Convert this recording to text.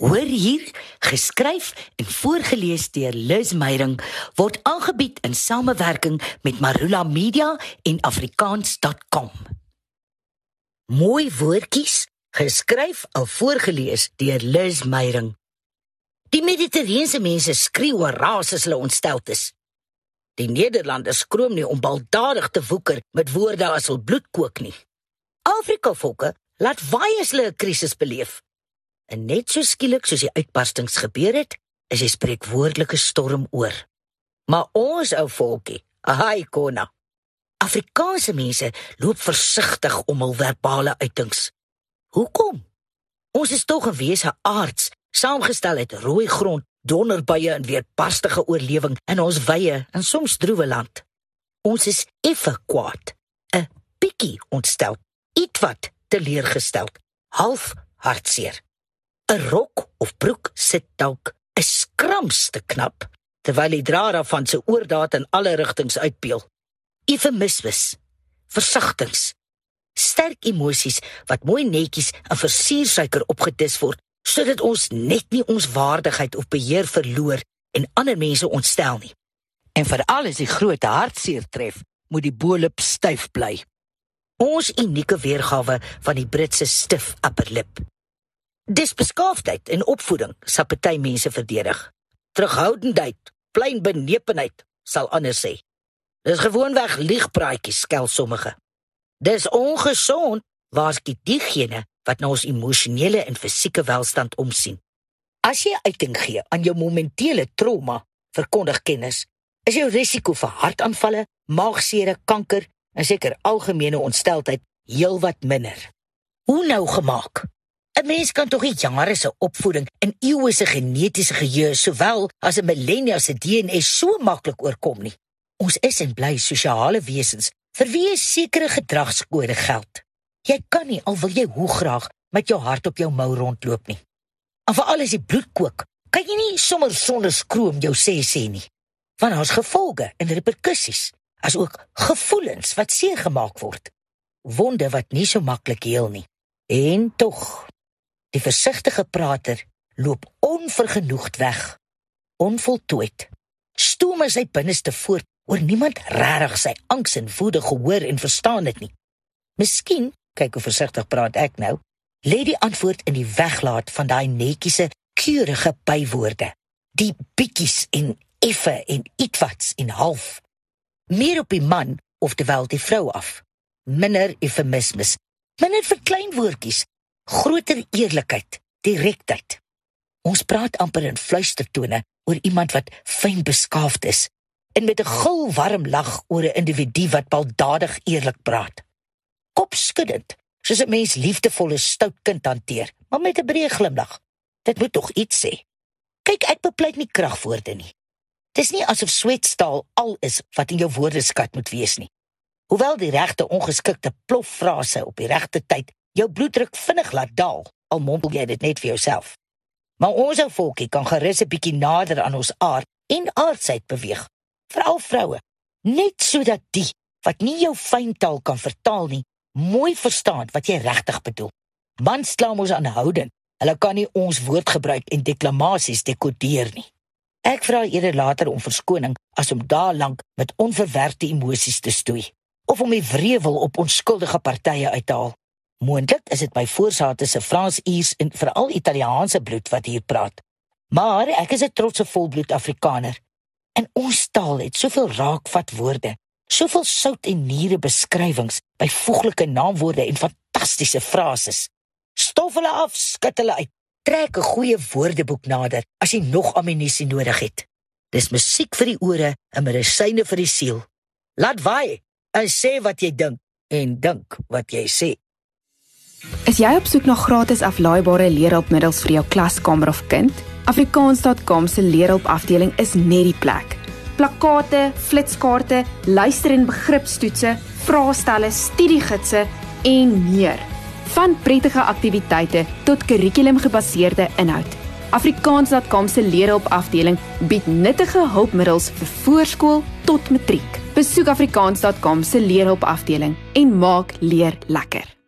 Hoor hier, geskryf en voorgeles deur Liz Meyering word aangebied in samewerking met Marula Media en afrikaans.com. Mooi woordjies, geskryf of voorgeles deur Liz Meyering. Die Mediterrane mense skreeu oor ras as hulle ontstel is. Die Nederlanders skroom nie om baldadig te woeker met woorde as hul bloed kook nie. Afrika volke laat baie as hulle 'n krisis beleef. En net so skielik soos die uitbarstings gebeur het, is die spreekwoordelike storm oor. Maar ons ou volkie, ahai kona. Afrikaanse mense loop versigtig om hul verbale uitings. Hoekom? Ons is tog 'n wese aards, saamgestel uit rooi grond, donderbuie en weerbarstige oorlewing in ons wye en soms droewe land. Ons is effe kwaad, 'n bietjie ontstel, ietwat teleurgestel, half hartseer. 'n rok of broek sit dalk 'n skramste knap terwyl die draer van sy oordaat in alle rigtings uitpeel. Eufemismes, versagtings, sterk emosies wat mooi netjies in versiersuiker opgedis word sodat ons net nie ons waardigheid of beheer verloor en ander mense ontstel nie. En veral as die groot hartseer tref, moet die bolop styf bly. Ons unieke weergawe van die Britse stif upper lip. Dis beskaafdheid en opvoeding sal party mense verdedig. Terughoudendheid, plain benepenheid sal ander sê. Dis gewoonweg liegpraatjies skel sommige. Dis ongesond waarskynlik diegene wat na ons emosionele en fisieke welstand omsien. As jy uiting gee aan jou momentele trauma, verkondig kennis, is jou risiko vir hartaanvalle, maagsere, kanker en seker algemene ontstelteheid heelwat minder. Hoe nou gemaak? 'n Mens kan tog nie jare se opvoeding en eeue se genetiese geheue sowel as 'n millennia se DNA so maklik oorkom nie. Ons is en bly sosiale wesens vir wie 'n sekere gedragskode geld. Jy kan nie al wil jy hoe graag met jou hart op jou mou rondloop nie. En vir alles die bloed kook, kan jy nie sommer sonder skroom jou sê sê nie. Want daar's gevolge en reperkusies, asook gevoelens wat seer gemaak word. Wonde wat nie so maklik heel nie. En tog Die versigtige prater loop onvergenoegd weg, onvoltooid. Stoom sy binneste voort oor niemand regtig sy angs en woede gehoor en verstaan dit nie. Miskien, kyk hoe versigtig praat ek nou, lê die antwoord in die weglaat van daai netjiese, keurige bywoorde, die bietjies en effe en ietwats en half. Meer op die man of terwyl die vrou af. Minder eufemismes, minder verkleinwoordjies groter eerlikheid, direktheid. Ons praat amper in fluistertone oor iemand wat fyn beskaafd is en met 'n gul warm lag oor 'n individu wat baldadig eerlik praat. Kopskuddend, soos 'n mens liefdevolle stout kind hanteer, maar met 'n breë glimlag. Dit moet tog iets sê. Kyk, ek bepleit nie kragwoorde nie. Dis nie asof swetstaal al is wat in jou woordeskat moet wees nie. Hoewel die regte ongeskikte ploffrase op die regte tyd jou bloeddruk vinnig laat daal, al mompel jy dit net vir jouself. Maar ons ou volkie kan gerus 'n bietjie nader aan ons aard en aardsheid beweeg, veral vroue, net sodat die wat nie jou fyn taal kan vertaal nie, mooi verstaan wat jy regtig bedoel. Mans kla mos aanhoudend. Hulle kan nie ons woordgebruik en deklamasies dekodeer nie. Ek vra eerder later om verskoning as om daar lank met onverwerkte emosies te stoei of om die wrevel op onskuldige partye uit te haal. Moontlik is dit my voorsate se Frans-Iers en veral Italiaanse bloed wat hier praat. Maar ek is 'n trotse volbloed Afrikaner. En ons taal het soveel raakvat woorde, soveel sout en niere beskrywings, byvoeglike naamwoorde en fantastiese frases. Stof hulle af, skud hulle uit. Trek 'n goeie woordeboek nader as jy nog ammunisie nodig het. Dis musiek vir die ore en medisyne vir die siel. Laat vaai en sê wat jy dink en dink wat jy sê. Is jy op soek na gratis aflaaibare leerhulpmiddels vir jou klaskamer of kind? Afrikaans.com se leerhulpafdeling is net die plek. Plakkate, flitskaarte, luister- en begripstoetse, vraestelle, studiegidse en meer. Van prettige aktiwiteite tot kurrikulumgebaseerde inhoud. Afrikaans.com se leerhulpafdeling bied nuttige hulpmiddels vir voorskool tot matriek. Besoek afrikaans.com se leerhulpafdeling en maak leer lekker.